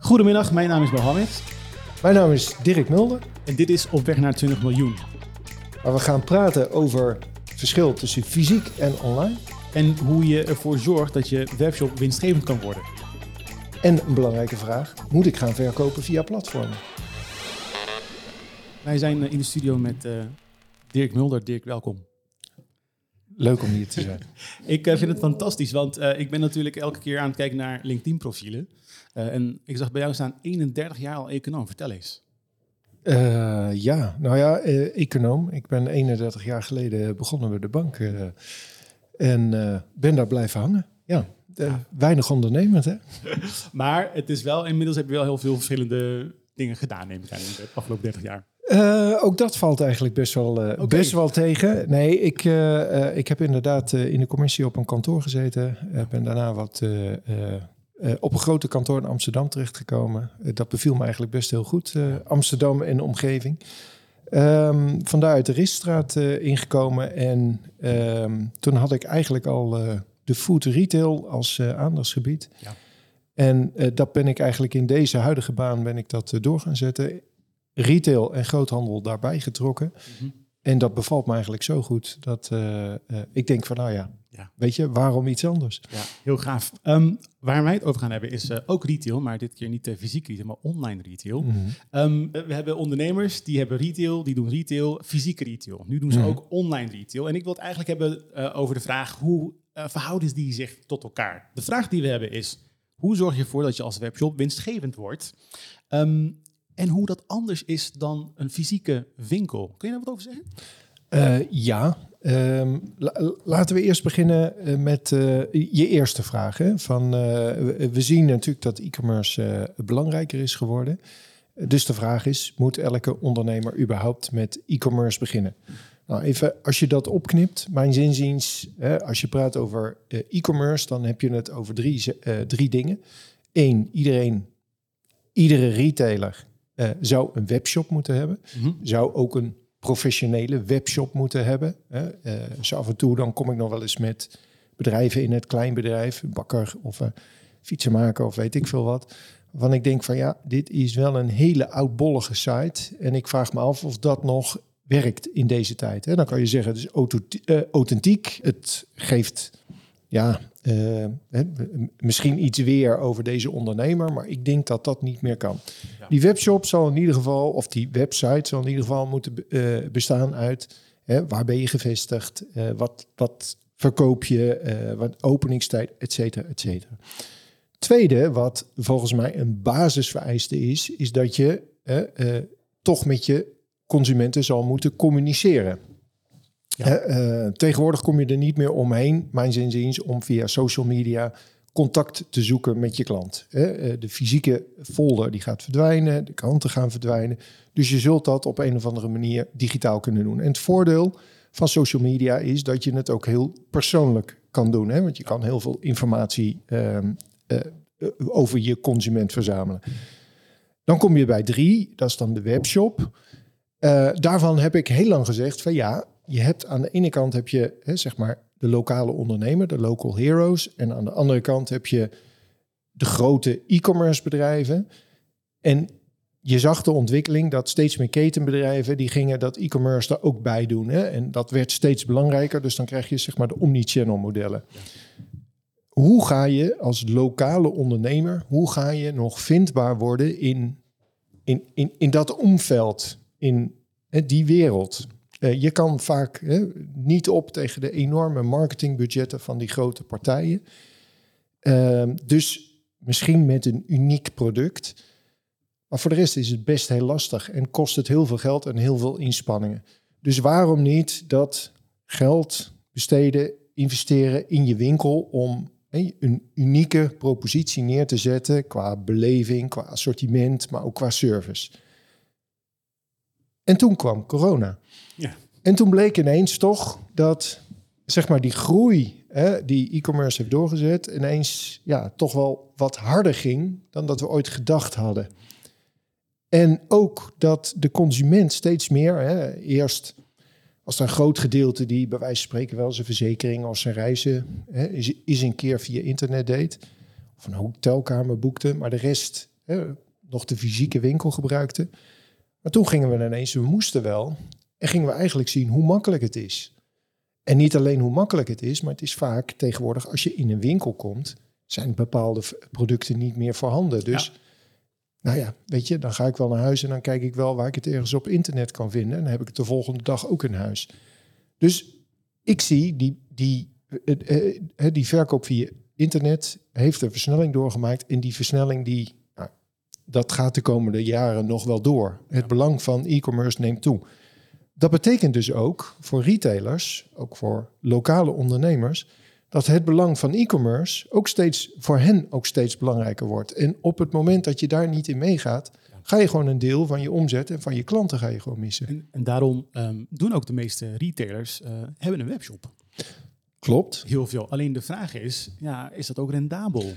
Goedemiddag, mijn naam is Mohammed Mijn naam is Dirk Mulder. en dit is Op weg naar 20 miljoen. Waar we gaan praten over het verschil tussen fysiek en online. En hoe je ervoor zorgt dat je webshop winstgevend kan worden. En een belangrijke vraag: moet ik gaan verkopen via platformen? Wij zijn eh, in de studio met eh, Dirk Mulder. Dirk, welkom. Leuk om hier te zijn. Ik eh, vind het fantastisch, want eh, ik ben natuurlijk elke keer aan het kijken naar LinkedIn-profielen. Eh, en ik zag bij jou staan 31 jaar al econoom. Vertel eens. Eh, ja, nou ja, eh, econoom. Ik ben 31 jaar geleden begonnen bij de bank. eh, en eh, ben daar blijven hangen. Ja, weinig ondernemend hè. Maar het is wel, inmiddels heb je wel heel veel verschillende dingen gedaan, neem ik aan, in de afgelopen 30 jaar. Eh, ook dat valt eigenlijk best wel, eh, best wel tegen. Nee, ik, eh, ik heb inderdaad in de commissie op een kantoor gezeten. Ben daarna wat op een grote kantoor in Amsterdam terechtgekomen. Dat beviel me eigenlijk best heel goed. Amsterdam en de omgeving. Ehm vandaar de Riststraat ingekomen. En ehm, toen had ik eigenlijk al de food retail als aandachtsgebied. Ja. En dat ben ik eigenlijk in deze huidige baan ben ik dat door gaan zetten. Retail en groothandel daarbij getrokken. Mhm. En dat bevalt me eigenlijk zo goed dat eh, eh, ik denk van nou ja, Ja. weet je, waarom iets anders? Ja, heel gaaf. Ehm, waar wij het over gaan hebben is eh, ook retail, maar dit keer niet fysiek retail, maar online retail. Mhm. Ehm, we hebben ondernemers die hebben retail, die doen retail, fysieke retail. Nu doen ze Mhm. ook online retail. En ik wil het eigenlijk hebben over de vraag hoe verhouden die zich tot elkaar? De vraag die we hebben is, hoe zorg je ervoor dat je als webshop winstgevend wordt? Ehm, en hoe dat anders is dan een fysieke winkel. Kun je daar wat over zeggen? Eh, ja, Ehm, la- laten we eerst beginnen eh, met eh, je eerste vraag. Hè? Van, we, zien natuurlijk dat e-commerce belangrijker is geworden. Dus de vraag is, moet elke ondernemer überhaupt met e-commerce beginnen? Nou, even als je dat opknipt, mijn zinziens, hè, als je praat over e-commerce, dan heb je het over drie, drie dingen. Eén, iedereen, iedere retailer eh, zou een webshop moeten hebben. Zou ook een professionele webshop moeten hebben. Hè. Eh, zo af en toe dan kom ik nog wel eens met bedrijven in het kleinbedrijf, een bakker of een fietsenmaker of weet ik veel wat. Waarvan ik denk van ja, dit is wel een hele oudbollige site. En ik vraag me af of dat nog werkt in deze tijd. Hè. Dan kan je zeggen, het is eh, authentiek. Het geeft ja, eh, misschien iets weer over deze ondernemer. Maar ik denk dat dat niet meer kan. Ja. Die webshop zal in ieder geval, of die website zal in ieder geval moeten eh, bestaan uit waar ben je gevestigd, eh, wat, wat verkoop je, wat openingstijd, et cetera, et cetera. Tweede, wat volgens mij een basisvereiste is, is dat je toch met je consumenten zal moeten communiceren. Ja. Eh, tegenwoordig kom je er niet meer omheen, mijn zinziens, om via social media contact te zoeken met je klant. Eh, de fysieke folder die gaat verdwijnen, de kranten gaan verdwijnen. Dus je zult dat op een of andere manier digitaal kunnen doen. En het voordeel van social media is dat je het ook heel persoonlijk kan doen. Hè? Want je kan heel veel informatie ehm, eh, over je consument verzamelen. Dan kom je bij drie, dat is dan de webshop. Daarvan heb ik heel lang gezegd van ja, je hebt aan de ene kant heb je hè, zeg maar de lokale ondernemer, de local heroes. En aan de andere kant heb je de grote e-commerce bedrijven. En je zag de ontwikkeling dat steeds meer ketenbedrijven die gingen dat e-commerce daar ook bij doen. Hè? En dat werd steeds belangrijker. Dus dan krijg je zeg maar de omnichannel modellen. Hoe ga je als lokale ondernemer, hoe ga je nog vindbaar worden in, in, in, in dat omveld, in hè, die wereld? Eh, je kan vaak hè, niet op tegen de enorme marketingbudgetten van die grote partijen. Ehm, dus misschien met een uniek product. Maar voor de rest is het best heel lastig en kost het heel veel geld en heel veel inspanningen. Dus waarom niet dat geld besteden, investeren in je winkel om hè, een unieke propositie neer te zetten qua beleving, qua assortiment, maar ook qua service. En toen kwam corona. Ja. En toen bleek ineens toch dat zeg maar die groei hè, die e-commerce heeft doorgezet, ineens ja, toch wel wat harder ging dan dat we ooit gedacht hadden. En ook dat de consument steeds meer, hè, eerst er een groot gedeelte die bij wijze van spreken wel zijn verzekering of zijn reizen hè, is, is een keer via internet deed. Of een hotelkamer boekte. Maar de rest hè, nog de fysieke winkel gebruikten. Maar toen gingen we ineens, we moesten wel, en gingen we eigenlijk zien hoe makkelijk het is. En niet alleen hoe makkelijk het is, maar het is vaak tegenwoordig als je in een winkel komt, zijn bepaalde producten niet meer voorhanden. Dus, nou ja, weet je, dan ga ik wel naar huis en dan kijk ik wel waar ik het ergens op internet kan vinden. En dan heb ik het de volgende dag ook in huis. Dus ik zie die, die, eh, eh, eh, die verkoop via internet heeft een versnelling doorgemaakt. En die versnelling die, dat gaat de komende jaren nog wel door. Het belang van e-commerce neemt toe. Dat betekent dus ook voor retailers, ook voor lokale ondernemers, dat het belang van e-commerce ook steeds voor hen ook steeds belangrijker wordt. En op het moment dat je daar niet in meegaat, ga je gewoon een deel van je omzet en van je klanten ga je gewoon missen. En, en daarom ehm, doen ook de meeste retailers eh, hebben een webshop. Klopt. Heel veel. Alleen de vraag is, ja, is dat ook rendabel?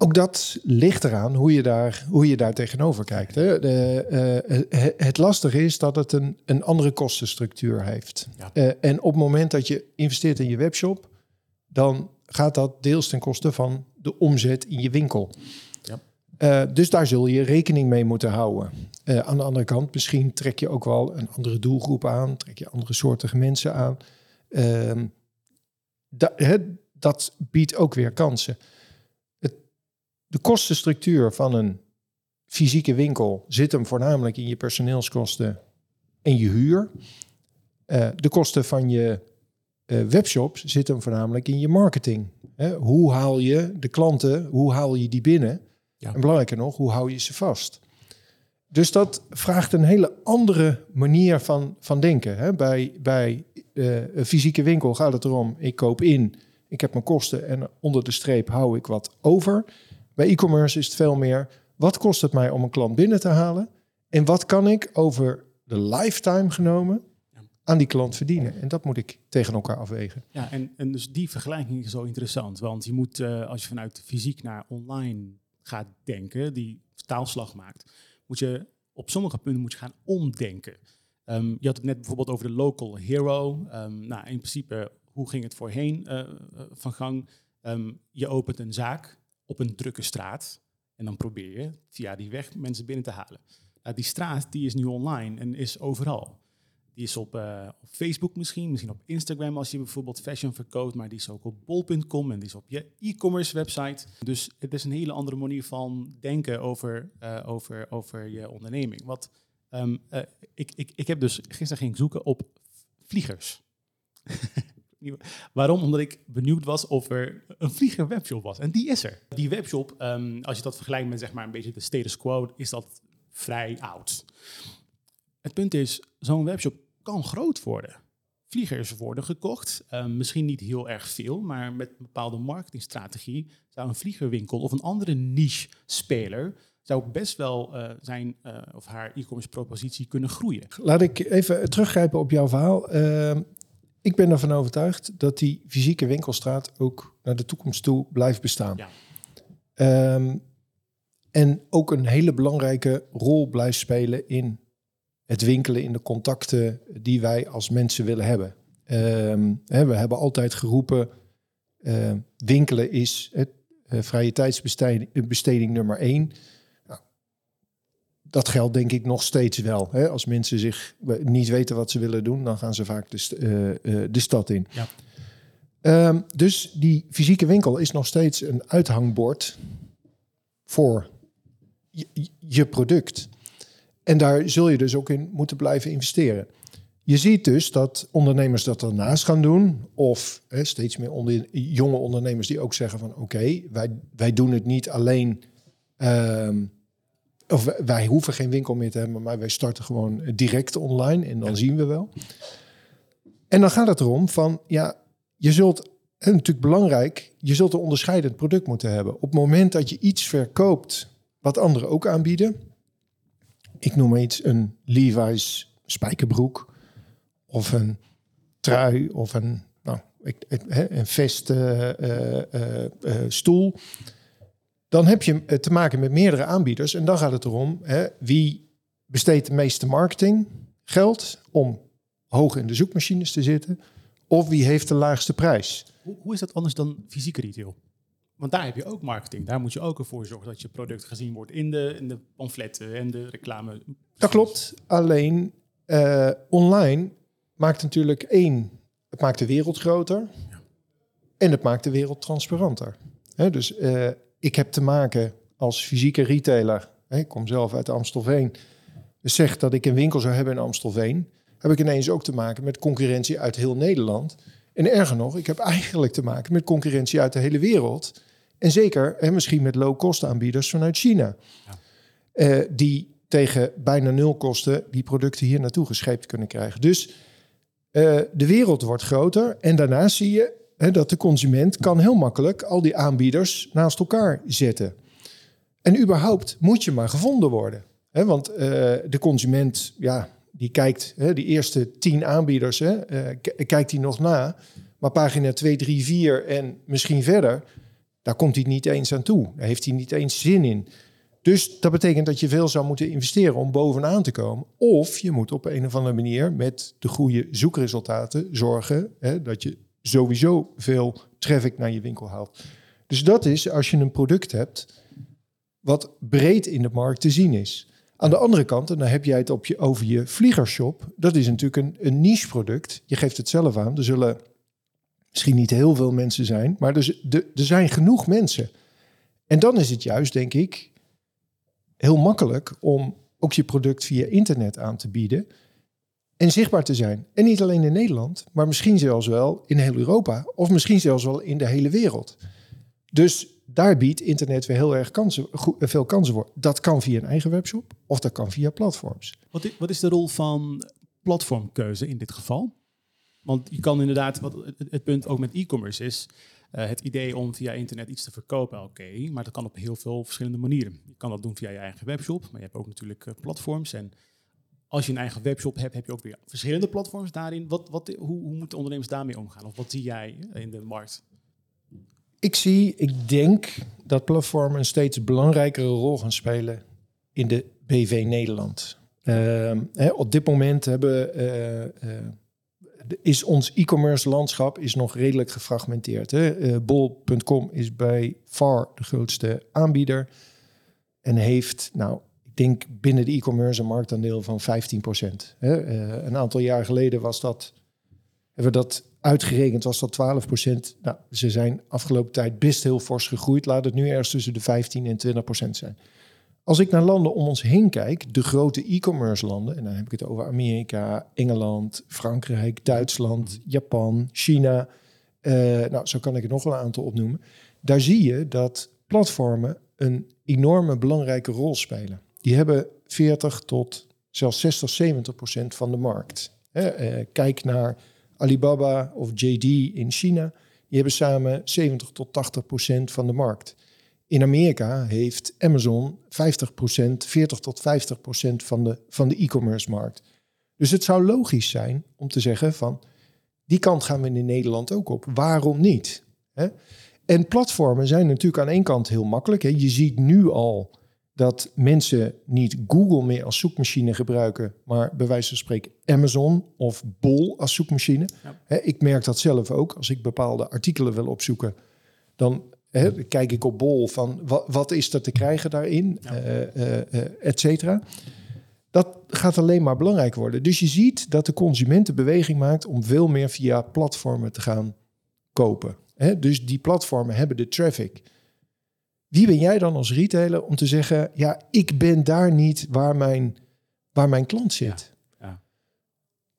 Ook dat ligt eraan hoe je daar, hoe je daar tegenover kijkt. Hè. De, eh, eh, het lastige is dat het een, een andere kostenstructuur heeft. Ja. Eh, en op het moment dat je investeert in je webshop, dan gaat dat deels ten koste van de omzet in je winkel. Ja. Dus daar zul je rekening mee moeten houden. Aan de andere kant, misschien trek je ook wel een andere doelgroep aan, trek je andere soortige mensen aan. Ehm, da- hè, dat biedt ook weer kansen. De kostenstructuur van een fysieke winkel zit hem voornamelijk in je personeelskosten en je huur. Eh, de kosten van je eh, webshop zitten hem voornamelijk in je marketing. Hè, hoe haal je de klanten, hoe haal je die binnen? Ja. En belangrijker nog, hoe hou je ze vast? Dus dat vraagt een hele andere manier van, van denken. Hè? Bij, bij eh, een fysieke winkel gaat het erom, ik koop in, ik heb mijn kosten en onder de streep hou ik wat over. Bij e-commerce is het veel meer, wat kost het mij om een klant binnen te halen? En wat kan ik over de lifetime genomen aan die klant verdienen? En dat moet ik tegen elkaar afwegen. Ja, en, en dus die vergelijking is zo interessant. Want je moet, eh, als je vanuit fysiek naar online gaat denken, die taalslag maakt, moet je op sommige punten moet je gaan omdenken. Ehm, je had het net bijvoorbeeld over de local hero. Ehm, nou, in principe, hoe ging het voorheen eh, eh, van gang? Ehm, je opent een zaak op een drukke straat en dan probeer je via die weg mensen binnen te halen. Nou, die straat die is nu online en is overal. Die is op, eh, Facebook misschien, misschien op Instagram als je bijvoorbeeld fashion verkoopt, maar die is ook op bol.com en die is op je e-commerce website. Dus het is een hele andere manier van denken over, eh, over, over je onderneming. Wat, ehm, eh, ik, ik, ik heb dus gisteren ging zoeken op vliegers. Waarom? Omdat ik benieuwd was of er een vlieger webshop was. En die is er. Die webshop, ehm, als je dat vergelijkt met zeg maar een beetje de status quo, is dat vrij oud. Het punt is, zo'n webshop kan groot worden. Vliegers worden gekocht, ehm, misschien niet heel erg veel, maar met een bepaalde marketingstrategie zou een vliegerwinkel of een andere niche-speler zou best wel eh, zijn eh, of haar e-commerce propositie kunnen groeien. Laat ik even teruggrijpen op jouw verhaal. Ehm, ik ben ervan overtuigd dat die fysieke winkelstraat ook naar de toekomst toe blijft bestaan. Ja. Ehm, en ook een hele belangrijke rol blijft spelen in het winkelen, in de contacten die wij als mensen willen hebben. Ehm, hè, we hebben altijd geroepen, eh, winkelen is het eh, vrije tijdsbesteding eh, besteding nummer één. Dat geldt denk ik nog steeds wel. Hè? Als mensen zich eh, niet weten wat ze willen doen, dan gaan ze vaak de, eh, eh, de stad in. Ja. Ehm, dus die fysieke winkel is nog steeds een uithangbord voor je, je product. En daar zul je dus ook in moeten blijven investeren. Je ziet dus dat ondernemers dat daarnaast gaan doen. Of hè, steeds meer onder, jonge ondernemers die ook zeggen van... oké, wij, wij doen het niet alleen... ehm, of wij, hoeven geen winkel meer te hebben... maar wij starten gewoon direct online en dan zien we wel. En dan gaat het erom van... ja, je zult... En natuurlijk belangrijk, je zult een onderscheidend product moeten hebben. Op het moment dat je iets verkoopt wat anderen ook aanbieden... ik noem maar iets, een Levi's spijkerbroek of een trui of een, nou, een vest eh, eh, eh, stoel. Dan heb je eh, te maken met meerdere aanbieders. En dan gaat het erom hè, wie besteedt de meeste marketinggeld om hoog in de zoekmachines te zitten. Of wie heeft de laagste prijs. Hoe, hoe is dat anders dan fysieke retail? Want daar heb je ook marketing. Daar moet je ook ervoor zorgen dat je product gezien wordt in de, in de pamfletten en de reclame. Dat klopt. Alleen uh, online maakt natuurlijk één, het maakt de wereld groter. En het maakt de wereld transparanter. He, dus uh, ik heb te maken als fysieke retailer. ik kom zelf uit Amstelveen. Dus zeg dat ik een winkel zou hebben in Amstelveen. Heb ik ineens ook te maken met concurrentie uit heel Nederland. En erger nog, ik heb eigenlijk te maken met concurrentie uit de hele wereld. En zeker en misschien met low-cost aanbieders vanuit China. Ja. Uh, die tegen bijna nul kosten die producten hier naartoe gescheept kunnen krijgen. Dus uh, de wereld wordt groter. En daarnaast zie je dat de consument kan heel makkelijk al die aanbieders naast elkaar zetten. En überhaupt moet je maar gevonden worden. Want uh, de consument, ja, die kijkt, hè, die eerste tien aanbieders, hè, kijkt hij nog na. Maar pagina 2, 3, 4 en misschien verder, daar komt hij niet eens aan toe. Daar heeft hij niet eens zin in. Dus dat betekent dat je veel zou moeten investeren om bovenaan te komen. Of je moet op een of andere manier met de goede zoekresultaten zorgen hè, dat je sowieso veel traffic naar je winkel haalt. Dus dat is als je een product hebt wat breed in de markt te zien is. Aan de andere kant, en dan heb jij het op je, over je vliegershop. Dat is natuurlijk een, een niche product. Je geeft het zelf aan. Er zullen misschien niet heel veel mensen zijn, maar er, er zijn genoeg mensen. En dan is het juist, denk ik, heel makkelijk om ook je product via internet aan te bieden en zichtbaar te zijn. En niet alleen in Nederland, maar misschien zelfs wel in heel Europa of misschien zelfs wel in de hele wereld. Dus daar biedt internet weer heel erg kansen, veel kansen voor. Dat kan via een eigen webshop of dat kan via platforms. Wat is, wat is de rol van platformkeuze in dit geval? Want je kan inderdaad, wat het, punt ook met e-commerce is, uh, het idee om via internet iets te verkopen, oké, maar dat kan op heel veel verschillende manieren. Je kan dat doen via je eigen webshop, maar je hebt ook natuurlijk uh, platforms. En als je een eigen webshop hebt, heb je ook weer verschillende platforms daarin. Wat, wat, hoe, hoe moeten ondernemers daarmee omgaan? Of wat zie jij in de markt? Ik zie, ik denk dat platformen een steeds belangrijkere rol gaan spelen in de BV Nederland. Uh, hè, op dit moment hebben uh, is ons e-commerce landschap is nog redelijk gefragmenteerd. Bol.com is bij far de grootste aanbieder en heeft, nou, denk binnen de e-commerce een marktaandeel van 15 procent. Uh, een aantal jaar geleden was dat, hebben we dat uitgerekend, was dat 12 procent. Nou, ze zijn afgelopen tijd best heel fors gegroeid. Laat het nu ergens tussen de 15 en 20 procent zijn. Als ik naar landen om ons heen kijk, de grote e-commerce landen, en dan heb ik het over Amerika, Engeland, Frankrijk, Duitsland, Japan, China, uh, nou zo kan ik er nog wel een aantal opnoemen. Daar zie je dat platformen een enorme belangrijke rol spelen. Die hebben 40 tot zelfs 60, 70 procent van de markt. Uh, kijk naar Alibaba of JD in China. Die hebben samen 70 tot 80 procent van de markt. In Amerika heeft Amazon 50%, 40 tot 50% van de, van de e-commerce markt. Dus het zou logisch zijn om te zeggen van die kant gaan we in Nederland ook op. Waarom niet? En platformen zijn natuurlijk aan één kant heel makkelijk. Je ziet nu al dat mensen niet Google meer als zoekmachine gebruiken, maar bij wijze van spreken Amazon of Bol als zoekmachine. Ik merk dat zelf ook. Als ik bepaalde artikelen wil opzoeken, dan kijk ik op bol van wat, wat is er te krijgen daarin, ja. uh, et cetera. Dat gaat alleen maar belangrijk worden. Dus je ziet dat de consument beweging maakt om veel meer via platformen te gaan kopen. Dus die platformen hebben de traffic. Wie ben jij dan als retailer om te zeggen, ja, ik ben daar niet waar mijn, waar mijn klant zit? Ja. Ja.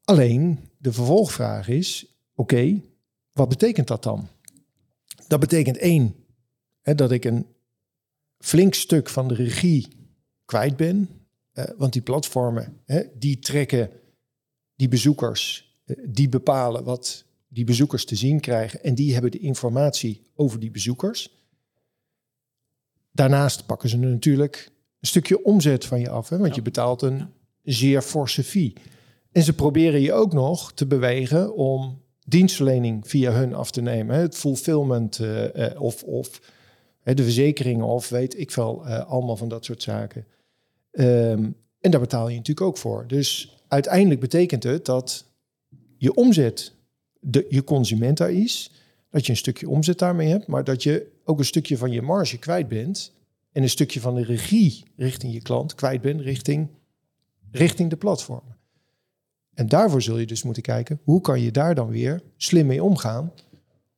Alleen de vervolgvraag is, oké, wat betekent dat dan? Dat betekent één, hè, dat ik een flink stuk van de regie kwijt ben. Uh, want die platformen, hè, die trekken die bezoekers, uh, die bepalen wat die bezoekers te zien krijgen. En die hebben de informatie over die bezoekers. Daarnaast pakken ze natuurlijk een stukje omzet van je af. Hè, want je betaalt een zeer forse fee. En ze proberen je ook nog te bewegen om dienstverlening via hun af te nemen. Het fulfillment uh, of, of de verzekeringen of weet ik veel, allemaal van dat soort zaken. Um, en daar betaal je natuurlijk ook voor. Dus uiteindelijk betekent het dat je omzet, de, je consument daar is, dat je een stukje omzet daarmee hebt, maar dat je ook een stukje van je marge kwijt bent en een stukje van de regie richting je klant kwijt bent richting, richting de platform. En daarvoor zul je dus moeten kijken, hoe kan je daar dan weer slim mee omgaan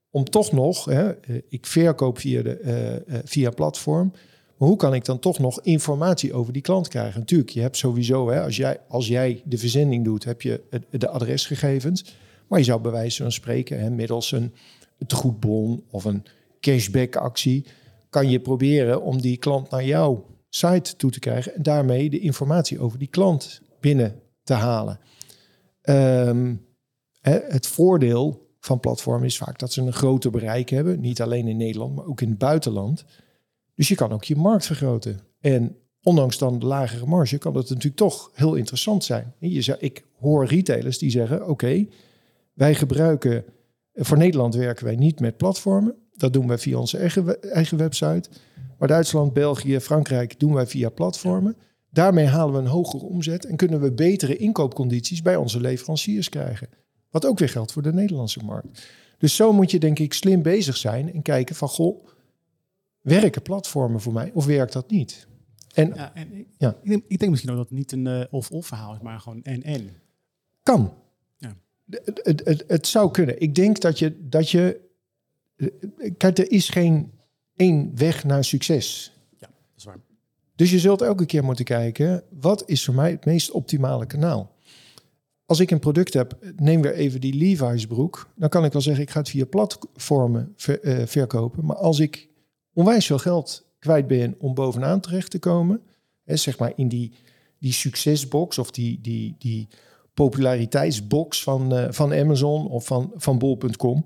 om toch nog, hè, eh, ik verkoop via, de, uh, uh, via platform, maar hoe kan ik dan toch nog informatie over die klant krijgen? Natuurlijk, je hebt sowieso, hè, als, jij, als jij de verzending doet, heb je de adresgegevens. Maar je zou bij wijze van spreken, hè, middels een tegoedbon of een cashback actie, kan je proberen om die klant naar jouw site toe te krijgen en daarmee de informatie over die klant binnen te halen. Hè, het voordeel van platformen is vaak dat ze een groter bereik hebben, niet alleen in Nederland, maar ook in het buitenland. Dus je kan ook je markt vergroten. En ondanks dan de lagere marge kan het natuurlijk toch heel interessant zijn. Je zou, ik hoor retailers die zeggen: Oké, wij gebruiken. Voor Nederland werken wij niet met platformen. Dat doen wij via onze eigen, eigen website. Maar Duitsland, België, Frankrijk doen wij via platformen. Daarmee halen we een hogere omzet en kunnen we betere inkoopcondities bij onze leveranciers krijgen. Wat ook weer geldt voor de Nederlandse markt. Dus zo moet je denk ik slim bezig zijn en kijken van goh, werken platformen voor mij of werkt dat niet? En, ja, en ik, ja. ik, denk, ik, denk, misschien ook dat het niet een uh, of-of verhaal is, maar gewoon en-en. Kan. Ja. Het, het, het, het, zou kunnen. Ik denk dat je, dat je... Eh, kijk, er is geen één weg naar succes. Ja, dat is waar. Dus je zult elke keer moeten kijken, wat is voor mij het meest optimale kanaal? Als ik een product heb, neem weer even die Levi's broek, dan kan ik wel zeggen, ik ga het via platformen ver, uh, verkopen. Maar als ik onwijs veel geld kwijt ben om bovenaan terecht te komen, hè, zeg maar in die, die succesbox of die, die, die populariteitsbox van, uh, van Amazon of van, van bol.com,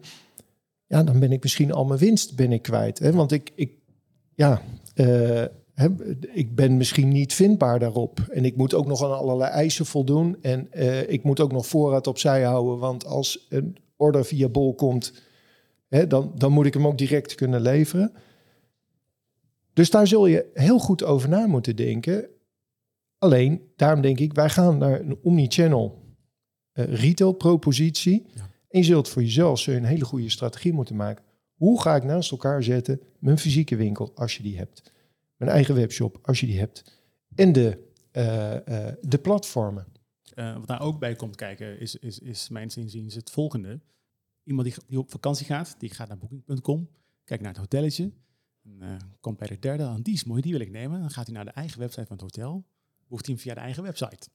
ja, dan ben ik misschien al mijn winst ben ik kwijt. Hè? Want ik, ik ja, uh, ik ben misschien niet vindbaar daarop. En ik moet ook nog aan allerlei eisen voldoen. En uh, ik moet ook nog voorraad opzij houden. Want als een order via Bol komt, hè, dan, dan moet ik hem ook direct kunnen leveren. Dus daar zul je heel goed over na moeten denken. Alleen, daarom denk ik, wij gaan naar een omnichannel uh, retail propositie. En je zult voor jezelf een hele goede strategie moeten maken. Hoe ga ik naast elkaar zetten mijn fysieke winkel, als je die hebt? Mijn eigen webshop, als je die hebt. En de, uh, uh, de platformen. Uh, wat daar ook bij komt kijken, is, is, is mijn inziens het volgende. Iemand die, op vakantie gaat, die gaat naar booking.com, kijkt naar het hotelletje, komt bij de derde aan, die is mooi, die wil ik nemen. Dan gaat hij naar de eigen website van het hotel, boekt hij hem via de eigen website.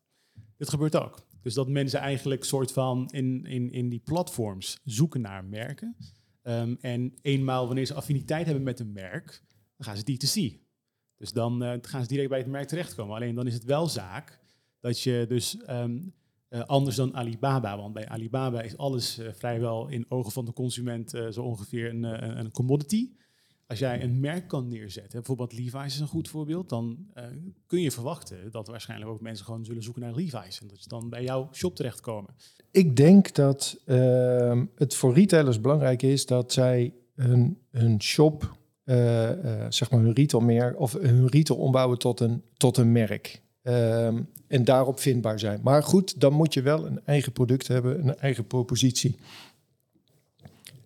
Dit gebeurt ook. Dus dat mensen eigenlijk soort van in, in, in die platforms zoeken naar merken. Um, en eenmaal wanneer ze affiniteit hebben met een merk, dan gaan ze D2C. Dus dan uh, gaan ze direct bij het merk terechtkomen. Alleen dan is het wel zaak dat je dus um, uh, anders dan Alibaba, want bij Alibaba is alles uh, vrijwel in ogen van de consument zo ongeveer een, een, commodity. Als jij een merk kan neerzetten, bijvoorbeeld Levi's is een goed voorbeeld, dan kun je verwachten dat waarschijnlijk ook mensen gewoon zullen zoeken naar Levi's en dat ze dan bij jouw shop terechtkomen. Ik denk dat ehm, het voor retailers belangrijk is dat zij hun, hun shop uh, uh, zeg maar hun retailmerk of hun retail ombouwen tot een, tot een merk. Um, en daarop vindbaar zijn. Maar goed, dan moet je wel een eigen product hebben, een eigen propositie.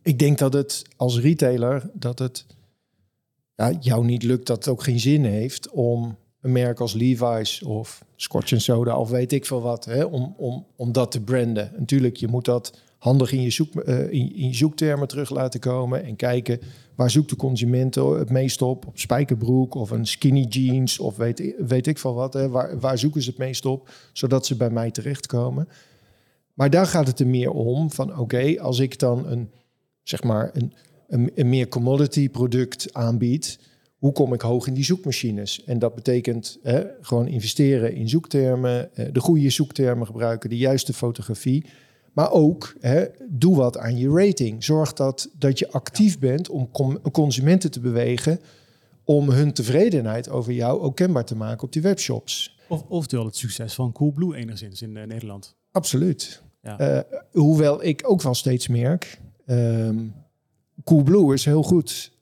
Ik denk dat het als retailer dat het ja, jou niet lukt, dat het ook geen zin heeft om een merk als Levi's of Scotch Soda of weet ik veel wat, hè, om, om, om dat te branden. Natuurlijk, je moet dat handig in je, zoek, in, in je zoektermen terug laten komen en kijken waar zoekt de consument het meest op? Op spijkerbroek of een skinny jeans of weet, weet ik veel wat. Hè? Waar, waar zoeken ze het meest op, zodat ze bij mij terechtkomen? Maar daar gaat het er meer om van oké, als ik dan een, zeg maar, een, een, een, meer commodity product aanbied, hoe kom ik hoog in die zoekmachines? En dat betekent hè, gewoon investeren in zoektermen, eh, de goede zoektermen gebruiken, de juiste fotografie. Maar ook, hè, doe wat aan je rating. Zorg dat, dat je actief bent om consumenten te bewegen om hun tevredenheid over jou ook kenbaar te maken op die webshops. Of, oftewel het succes van Coolblue enigszins in uh, Nederland. Absoluut. Ja. Uh, hoewel ik ook wel steeds merk, um, Coolblue is heel goed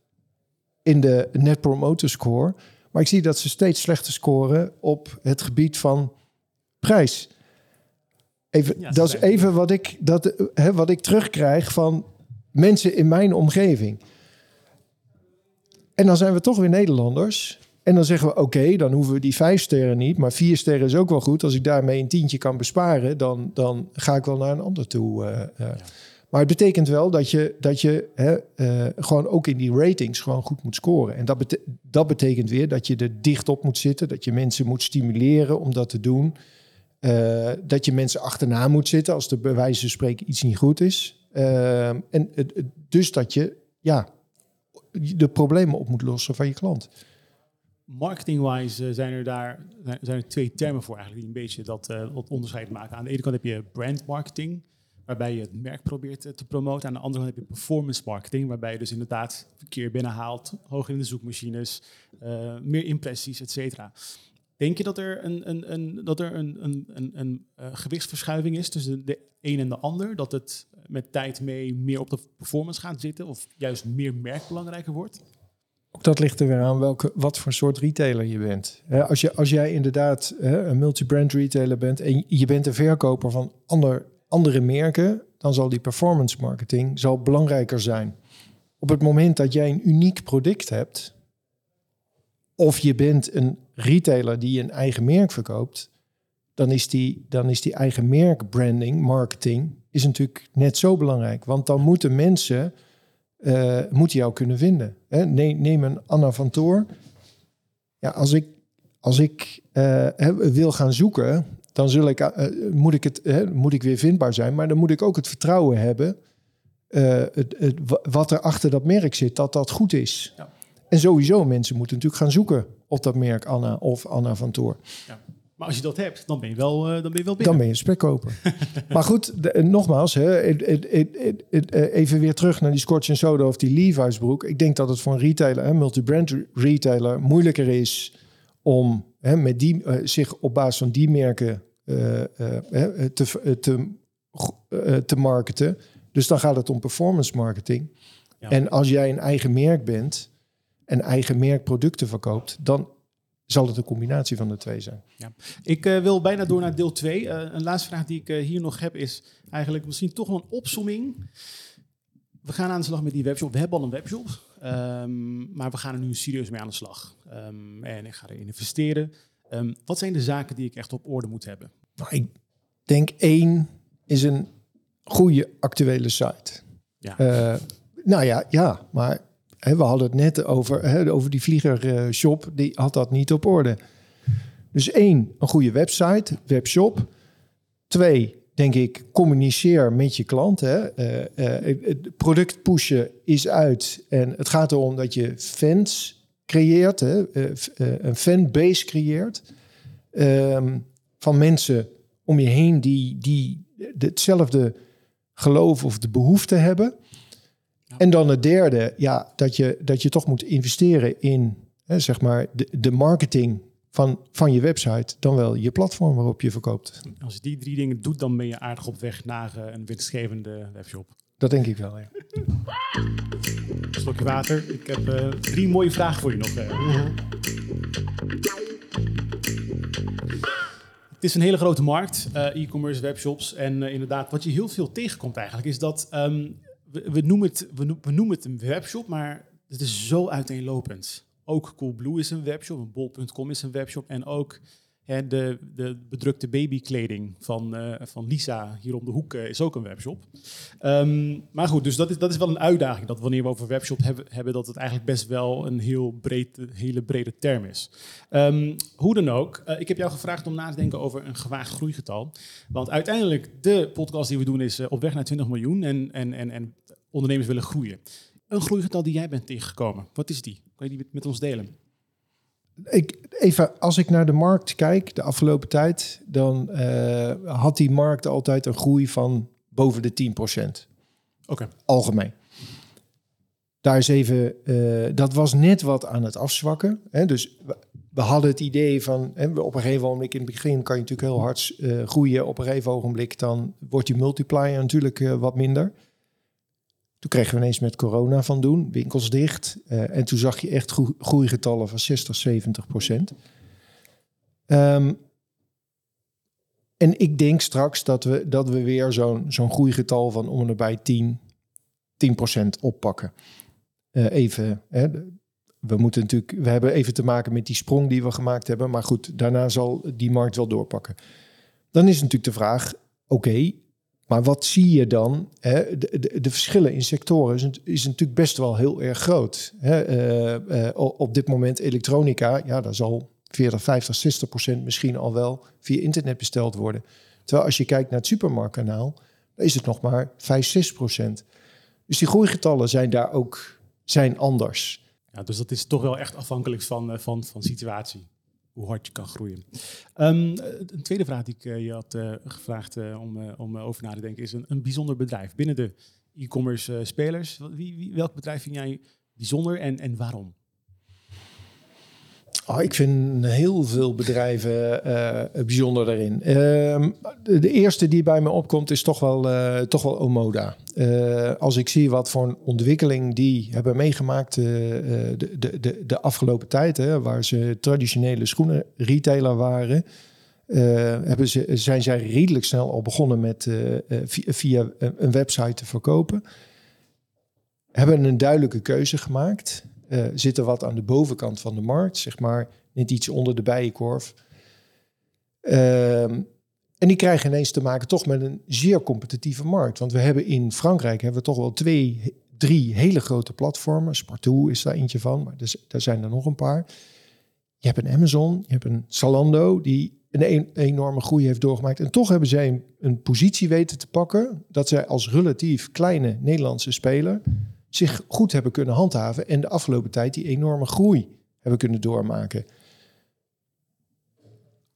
in de Net Promoter Score. Maar ik zie dat ze steeds slechter scoren op het gebied van prijs. Even, dat is even wat ik, dat, hè, wat ik terugkrijg van mensen in mijn omgeving. En dan zijn we toch weer Nederlanders. En dan zeggen we, oké, dan hoeven we die vijf sterren niet. Maar vier sterren is ook wel goed. Als ik daarmee een tientje kan besparen, dan, dan ga ik wel naar een ander toe. eh, eh. Maar het betekent wel dat je, dat je hè, eh, gewoon ook in die ratings gewoon goed moet scoren. En dat, dat betekent weer dat je er dicht op moet zitten. Dat je mensen moet stimuleren om dat te doen. Eh, dat je mensen achterna moet zitten als bij wijze van spreken iets niet goed is. Eh, en dus dat je ja, de problemen op moet lossen van je klant. Marketing-wise zijn er daar zijn- er twee termen voor eigenlijk die een beetje dat, dat onderscheid maken. Aan de ene kant heb je brand marketing, waarbij je het merk probeert eh, te promoten. Aan de andere kant heb je performance marketing, waarbij je dus inderdaad verkeer binnenhaalt, hoger in de zoekmachines, eh, meer impressies, et cetera. Denk je dat er een, een, een, dat er een, een, een, een eh, gewichtsverschuiving is tussen de een en de ander? Dat het met tijd mee meer op de performance gaat zitten of juist meer merk belangrijker wordt? Ook dat ligt er weer aan welke, wat voor soort retailer je bent. Als, je, als jij inderdaad een multibrand retailer bent en je bent een verkoper van ander, andere merken, dan zal die performance marketing zal belangrijker zijn. Op het moment dat jij een uniek product hebt, of je bent een retailer die een eigen merk verkoopt, dan is die, dan is die eigen merk branding, marketing, is natuurlijk net zo belangrijk. Want dan moeten mensen eh moeten jou kunnen vinden. Hè? Neem, neem een Anna van Toor. Ja, als ik, als ik eh, wil gaan zoeken, dan zul ik, eh, moet, ik het, hè, moet ik weer vindbaar zijn. Maar dan moet ik ook het vertrouwen hebben, eh, het, het, wa- wat er achter dat merk zit, dat dat goed is. Ja. En sowieso, mensen moeten natuurlijk gaan zoeken op dat merk Anna of Anna van Toor. Maar als je dat hebt, dan ben je wel, eh, dan ben je wel binnen. Dan ben je spekkoper. maar goed, de- eh, nogmaals, hè, eh, even weer terug naar die Scotch and Soda of die Levi's broek. Ik denk dat het voor een retailer, een multibrand re- retailer, moeilijker is om hè, met die, eh, zich op basis van die merken eh, eh, te, te, te marketen. Dus dan gaat het om performance marketing. Ja. En als jij een eigen merk bent en eigen merkproducten verkoopt, dan zal het een combinatie van de twee zijn. Ik eh, wil bijna door naar deel 2. een laatste vraag die ik hier nog heb is eigenlijk misschien toch wel een opsomming. We gaan aan de slag met die webshop. We hebben al een webshop, ehm, maar we gaan er nu serieus mee aan de slag. Ehm, en ik ga erin investeren. Ehm, wat zijn de zaken die ik echt op orde moet hebben? Nou, ik denk één is een goede actuele site. Ja. Eh, nou ja, ja, maar hè, we hadden het net over, hè, over die vliegershop, die had dat niet op orde. Dus één, een goede website, webshop. Twee, denk ik, communiceer met je klant. Hè. Eh, eh, het product pushen is uit en het gaat erom dat je fans creëert, hè, eh, een fanbase creëert. Ehm, van mensen om je heen die, die hetzelfde geloof of de behoefte hebben. Ja. En dan het derde, ja, dat je, dat je toch moet investeren in hè, zeg maar de, de marketing van, van je website, dan wel je platform waarop je verkoopt. Als je die drie dingen doet, dan ben je aardig op weg naar eh, een winstgevende webshop. Dat denk ik wel. Ja. Slokje water. Ik heb eh, drie mooie vragen voor je nog. eh. Het is een hele grote markt, e-commerce, webshops. En inderdaad, wat je heel veel tegenkomt eigenlijk, is dat ehm, we, we, noemen het, we noemen het een webshop, maar het is zo uiteenlopend. Ook Coolblue is een webshop, bol.com is een webshop. En ook hè, de, de bedrukte babykleding van, eh, van Lisa hier om de hoek eh, is ook een webshop. Ehm, maar goed, dus dat is, dat is wel een uitdaging. Dat wanneer we over webshop hebben, hebben dat het eigenlijk best wel een heel breed, hele brede term is. Ehm, hoe dan ook, eh, ik heb jou gevraagd om na te denken over een gewaagd groeigetal. Want uiteindelijk, de podcast die we doen is op weg naar 20 miljoen en, en, en, en ondernemers willen groeien. Een groeigetal die jij bent tegengekomen, wat is die? Kan je die met, met ons delen? Ik, even, als ik naar de markt kijk de afgelopen tijd, dan eh, had die markt altijd een groei van boven de 10%. Oké. algemeen. Daar is even, eh, dat was net wat aan het afzwakken. Hè? Dus we, we hadden het idee van, hè, op een gegeven ogenblik in het begin kan je natuurlijk heel hard eh, groeien. Op een gegeven ogenblik dan wordt die multiplier natuurlijk wat minder. Toen kregen we ineens met corona van doen, winkels dicht. eh, en toen zag je echt groe- groeigetallen van 60, 70 procent. Ehm, en ik denk straks dat we, dat we weer zo'n zo'n groeigetal van om en nabij 10, 10% oppakken. Eh, even hè, we moeten natuurlijk, we hebben even te maken met die sprong die we gemaakt hebben. Maar goed, daarna zal die markt wel doorpakken. Dan is natuurlijk de vraag: oké, maar wat zie je dan? Hè? De, de, de, verschillen in sectoren is, is, natuurlijk best wel heel erg groot. Hè? Uh, uh, op dit moment elektronica, ja, daar zal 40, 50, 60 procent misschien al wel via internet besteld worden. Terwijl als je kijkt naar het supermarktkanaal, is het nog maar 5, 6 procent. Dus die groeigetallen zijn daar ook zijn anders. Ja, dus dat is toch wel echt afhankelijk van, uh, van, van situatie hoe hard je kan groeien. Um, een tweede vraag die ik uh, je had uh, gevraagd om, om over na te denken is een, een bijzonder bedrijf binnen de e-commerce spelers. Wie, welk bedrijf vind jij bijzonder en, en waarom? Oh, ik vind heel veel bedrijven uh, bijzonder daarin. Uh, de, eerste die bij me opkomt is toch wel, uh, toch wel Omoda. Uh, als ik zie wat voor een ontwikkeling die hebben meegemaakt de, de, de, de afgelopen tijd, hè, waar ze traditionele schoenen retailer waren, hebben ze, zijn zij redelijk snel al begonnen met via, via een website te verkopen. Hebben een duidelijke keuze gemaakt uh, zitten wat aan de bovenkant van de markt, zeg maar net iets onder de bijenkorf. Um, en die krijgen ineens te maken toch met een zeer competitieve markt. Want we hebben in Frankrijk hebben we toch wel twee, drie hele grote platformen. Spartoo is daar eentje van, maar dus, daar zijn er nog een paar. Je hebt een Amazon, je hebt een Zalando die een, enorme groei heeft doorgemaakt. En toch hebben zij een, een positie weten te pakken dat zij als relatief kleine Nederlandse speler zich goed hebben kunnen handhaven en de afgelopen tijd die enorme groei hebben kunnen doormaken.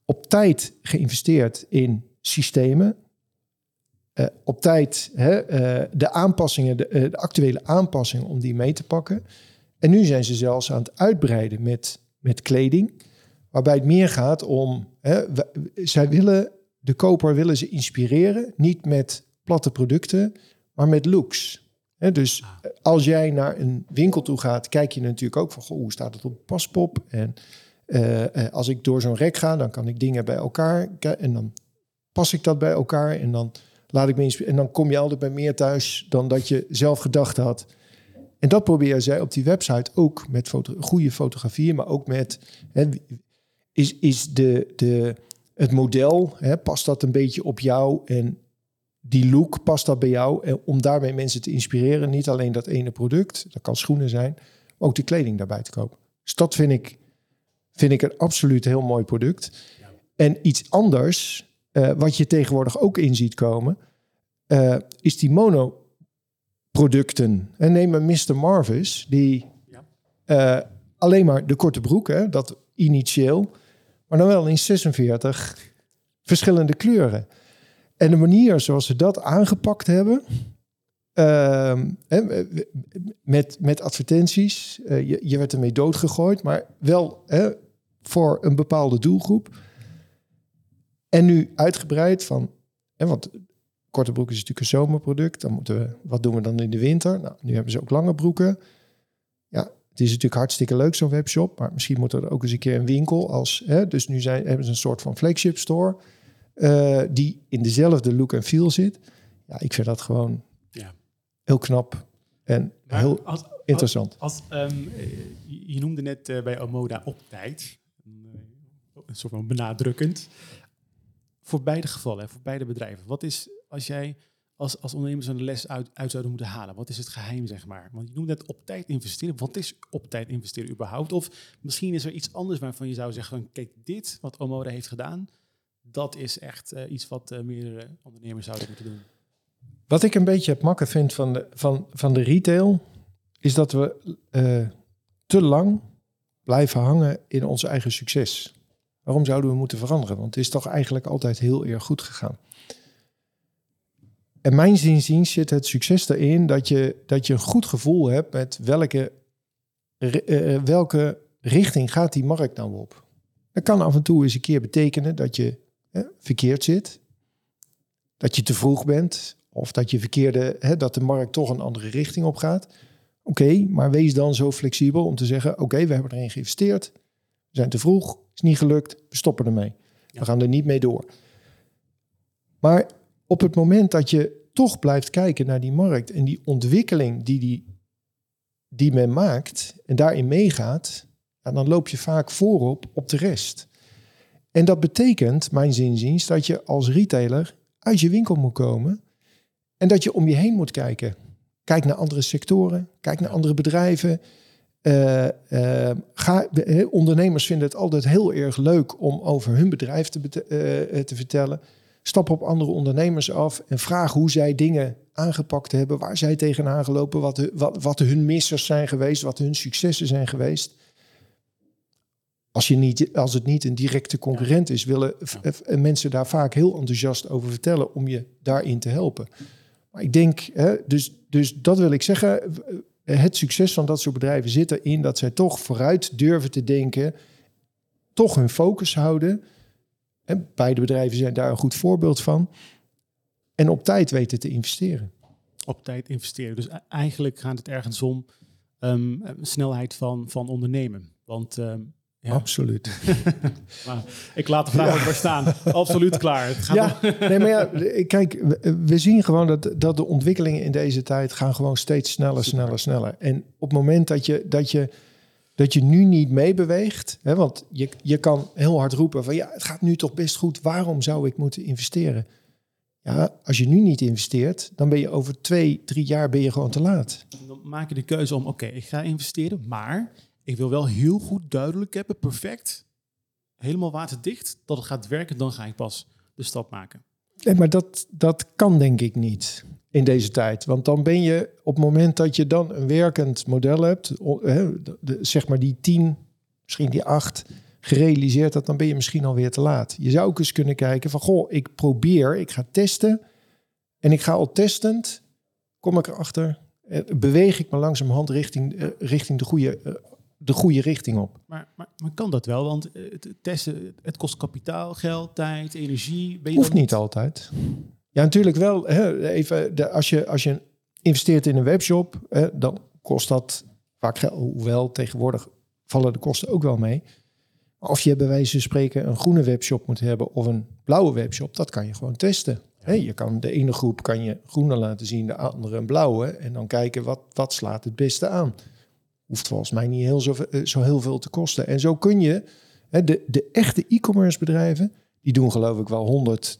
Op tijd geïnvesteerd in systemen. Uh, op tijd hè, uh, de aanpassingen, de, de, actuele aanpassingen om die mee te pakken. En nu zijn ze zelfs aan het uitbreiden met, met kleding. Waarbij het meer gaat om, hè, zij willen, de koper willen ze inspireren. Niet met platte producten, maar met looks dus eh, als jij naar een winkel toe gaat, kijk je natuurlijk ook van goh, hoe staat het op paspop. En uh, als ik door zo'n rek ga, dan kan ik dingen bij elkaar en dan pas ik dat bij elkaar en dan laat ik me. En dan kom je altijd bij meer thuis dan dat je zelf gedacht had. En dat proberen zij op die website ook met foto goede fotografieën, maar ook met is, is de, de, het model, hè, past dat een beetje op jou en die look, past dat bij jou? En om daarmee mensen te inspireren, niet alleen dat ene product, dat kan schoenen zijn, maar ook de kleding daarbij te kopen. Dus dat vind ik, vind ik een absoluut heel mooi product. En iets anders, uh, wat je tegenwoordig ook in ziet komen, uh, is die monoproducten. En neem een Mr. Marvis, die uh, alleen maar de korte broek, hè, dat initieel, maar dan wel in 46 verschillende kleuren. En de manier zoals ze dat aangepakt hebben, uh, met, met advertenties, uh, je, je werd ermee doodgegooid, maar wel voor een bepaalde doelgroep. En nu uitgebreid van, want korte broek is natuurlijk een zomerproduct. Dan moeten we, wat doen we dan in de winter? Nou, nu hebben ze ook lange broeken. Ja, het is natuurlijk hartstikke leuk zo'n webshop, maar misschien moet er ook eens een keer een winkel als, dus nu zijn, hebben ze een soort van flagship store uh, die in dezelfde look en feel zit. Ja, ik vind dat gewoon ja. heel knap en heel als, interessant. Als, als um, je noemde net uh, bij Omoda op tijd, een soort van benadrukkend. Voor beide gevallen, voor beide bedrijven. Wat is, als jij als, als ondernemers een les uit, uit zouden moeten halen, wat is het geheim, zeg maar? Want je noemt net op tijd investeren. Wat is op tijd investeren überhaupt? Of misschien is er iets anders waarvan je zou zeggen, kijk, dit wat Omoda heeft gedaan, dat is echt uh, iets wat uh, meerdere ondernemers zouden moeten doen. Wat ik een beetje het makken vind van de, van, van de retail, is dat we uh, te lang blijven hangen in ons eigen succes. Waarom zouden we moeten veranderen? Want het is toch eigenlijk altijd heel erg goed gegaan. En mijn zin zit het succes erin dat je, dat je een goed gevoel hebt met welke, welke richting gaat die markt nou op. Dat kan af en toe eens een keer betekenen dat je verkeerd zit. Dat je te vroeg bent. Of dat je verkeerde, hè, dat de markt toch een andere richting op gaat. Oké, maar wees dan zo flexibel om te zeggen: oké, we hebben erin geïnvesteerd. We zijn te vroeg, is niet gelukt, we stoppen ermee. We gaan er niet mee door. Maar op het moment dat je toch blijft kijken naar die markt en die ontwikkeling die die die men maakt en daarin meegaat, dan loop je vaak voorop op de rest. En dat betekent, mijn zinziens, dat je als retailer uit je winkel moet komen en dat je om je heen moet kijken. Kijk naar andere sectoren, kijk naar andere bedrijven. Uh, uh, ga, ondernemers vinden het altijd heel erg leuk om over hun bedrijf te, te vertellen. Stap op andere ondernemers af en vraag hoe zij dingen aangepakt hebben, waar zij tegenaan gelopen, wat, wat, wat hun missers zijn geweest, wat hun successen zijn geweest. Als, je niet, als het niet een directe concurrent is, willen mensen daar vaak heel enthousiast over vertellen om je daarin te helpen. Maar ik denk, hè, dus, dus dat wil ik zeggen, het succes van dat soort bedrijven zit erin dat zij toch vooruit durven te denken, toch hun focus houden. En beide bedrijven zijn daar een goed voorbeeld van. En op tijd weten te investeren. Op tijd investeren. Dus e-, eigenlijk gaat het ergens om um, snelheid van, van ondernemen. Want um, ja. Absoluut. maar ik laat de vraag ook maar staan. Absoluut klaar. Het gaat ja, nee, maar ja, kijk, we, zien gewoon dat, dat de ontwikkelingen in deze tijd gaan gewoon steeds sneller, sneller, sneller. En op het moment dat je, dat je, dat je nu niet meebeweegt, hè, want je, je kan heel hard roepen van ja, het gaat nu toch best goed, waarom zou ik moeten investeren? Ja, als je nu niet investeert, dan ben je over twee, drie jaar ben je gewoon te laat. Dan maak je de keuze om, oké, ik ga investeren, maar ik wil wel heel goed duidelijk hebben, perfect, helemaal waterdicht, dat het gaat werken, dan ga ik pas de stap maken. Nee, maar dat, dat kan denk ik niet in deze tijd. Want dan ben je op het moment dat je dan een werkend model hebt, zeg maar die tien, misschien die acht, gerealiseerd dat, dan ben je misschien alweer te laat. Je zou ook eens kunnen kijken van, goh, ik probeer, ik ga testen en ik ga al testend, kom ik erachter, eh, beweeg ik me langzamerhand richting, eh, richting de goede eh, de goede richting op. Maar, maar, maar kan dat wel? Want het testen, het kost kapitaal, geld, tijd, energie. Ben je Hoeft niet altijd. Ja, natuurlijk wel. Hè, even, de, als, je, als je investeert in een webshop, hè, dan kost dat vaak geld. Hoewel, tegenwoordig vallen de kosten ook wel mee. Of je bij wijze van spreken een groene webshop moet hebben of een blauwe webshop, dat kan je gewoon testen. je kan de ene groep kan je groene laten zien, de andere een blauwe. En dan kijken wat, wat slaat het beste aan. Hoeft volgens mij niet heel zo, eh, zo heel veel te kosten. En zo kun je, de, de echte e-commerce bedrijven, die doen geloof ik wel 100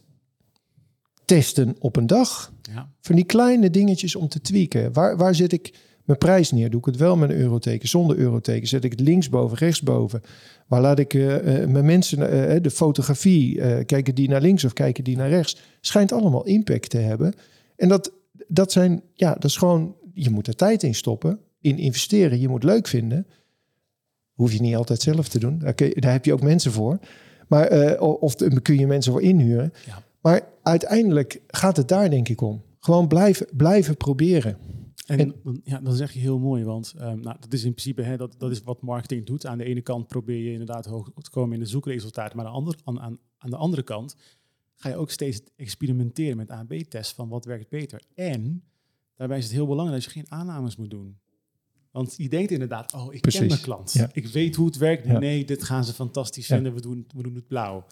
testen op een dag. Ja. Van die kleine dingetjes om te tweaken. Waar, waar zet ik mijn prijs neer? Doe ik het wel met een euroteken, zonder euroteken? Zet ik het linksboven, rechtsboven? Waar laat ik uh, mijn mensen, uh, de fotografie, kijken die naar links of kijken die naar rechts? Schijnt allemaal impact te hebben. En dat, dat zijn, ja, dat is gewoon, je moet er tijd in stoppen in investeren. Je moet leuk vinden. Hoef je niet altijd zelf te doen. Daar, kun je, daar heb je ook mensen voor. Maar, uh, of kun je mensen voor inhuren. Ja. Maar uiteindelijk gaat het daar denk ik om. Gewoon blijven, blijven proberen. En, ja, dan zeg je heel mooi, want um, nou, dat is in principe hè, dat, dat is wat marketing doet. Aan de ene kant probeer je inderdaad hoog te komen in de zoekresultaten, maar aan de andere, aan, aan, aan de andere kant ga je ook steeds experimenteren met A-B-tests van wat werkt beter. En daarbij is het heel belangrijk dat je geen aannames moet doen. Want je denkt inderdaad, oh, ik ken mijn klant. Ik weet hoe het werkt. Nee, dit gaan ze fantastisch vinden. We, doen, we doen het blauw.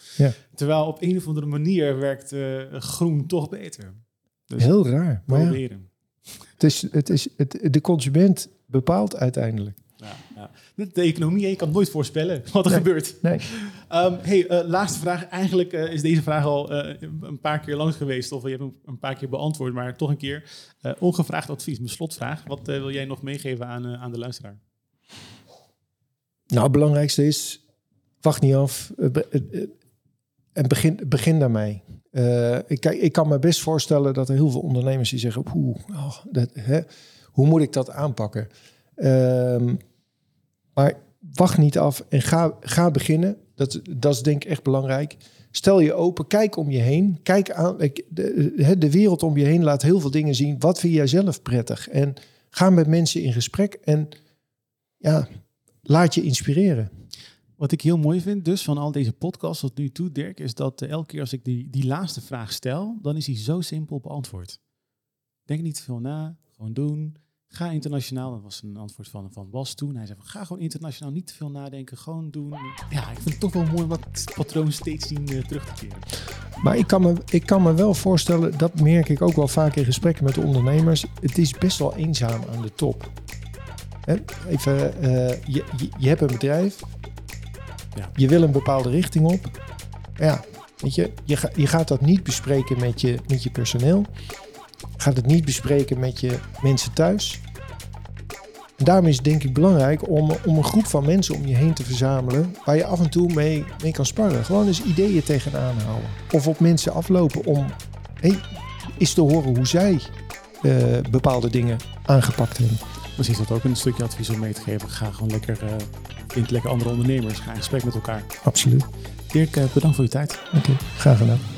Terwijl op een of andere manier werkt uh, groen toch beter. Dus Heel raar. Maar het is, het is, het, de consument bepaalt uiteindelijk. Ja, ja. De economie, je kan nooit voorspellen wat er gebeurt. Nee. Um, hey, uh, laatste vraag. Eigenlijk uh, is deze vraag al uh, een paar keer langs geweest, of je hebt hem een paar keer beantwoord, maar toch een keer. ongevraagd advies, mijn slotvraag. Wat wil jij nog meegeven aan, aan de luisteraar? Nou, het belangrijkste is, wacht niet af en begin, begin daarmee. ik, ik kan me best voorstellen dat er heel veel ondernemers die zeggen, hoe, oh, dat, hè, hoe moet ik dat aanpakken? Ehm, maar wacht niet af en ga, ga beginnen. Dat, dat is denk ik echt belangrijk. Stel je open, kijk om je heen. Kijk aan, de, de wereld om je heen laat heel veel dingen zien. Wat vind jij zelf prettig? En ga met mensen in gesprek en ja, laat je inspireren. Wat ik heel mooi vind dus van al deze podcasts tot nu toe, Dirk, is dat uh, elke keer als ik die, die laatste vraag stel, dan is die zo simpel beantwoord. Denk niet veel na, gewoon doen. Ga internationaal. Dat was een antwoord van, van Bas toen. Hij zei: Ga gewoon internationaal, niet te veel nadenken, gewoon doen. Ja, ik vind het toch wel mooi om dat patroon steeds zien uh, terug te keren. Maar ik kan, me, ik kan me wel voorstellen, dat merk ik ook wel vaak in gesprekken met ondernemers. Het is best wel eenzaam aan de top. Hè? Even, eh, je, je, je hebt een bedrijf. Ja. Je wil een bepaalde richting op. Ja, weet je, je, ga- je gaat dat niet bespreken met je, met je personeel. Gaat het niet bespreken met je mensen thuis. En daarom is het denk ik belangrijk om, om een groep van mensen om je heen te verzamelen. Waar je af en toe mee, mee kan sparren. Gewoon eens ideeën tegenaan houden. Of op mensen aflopen om hey, eens te horen hoe zij eh, bepaalde dingen aangepakt hebben. Misschien is dat ook een stukje advies om mee te geven. Ga gewoon lekker, eh vind lekker andere ondernemers. Ga in gesprek met elkaar. Absoluut. Dirk, eh, bedankt voor je tijd. Oké, graag gedaan.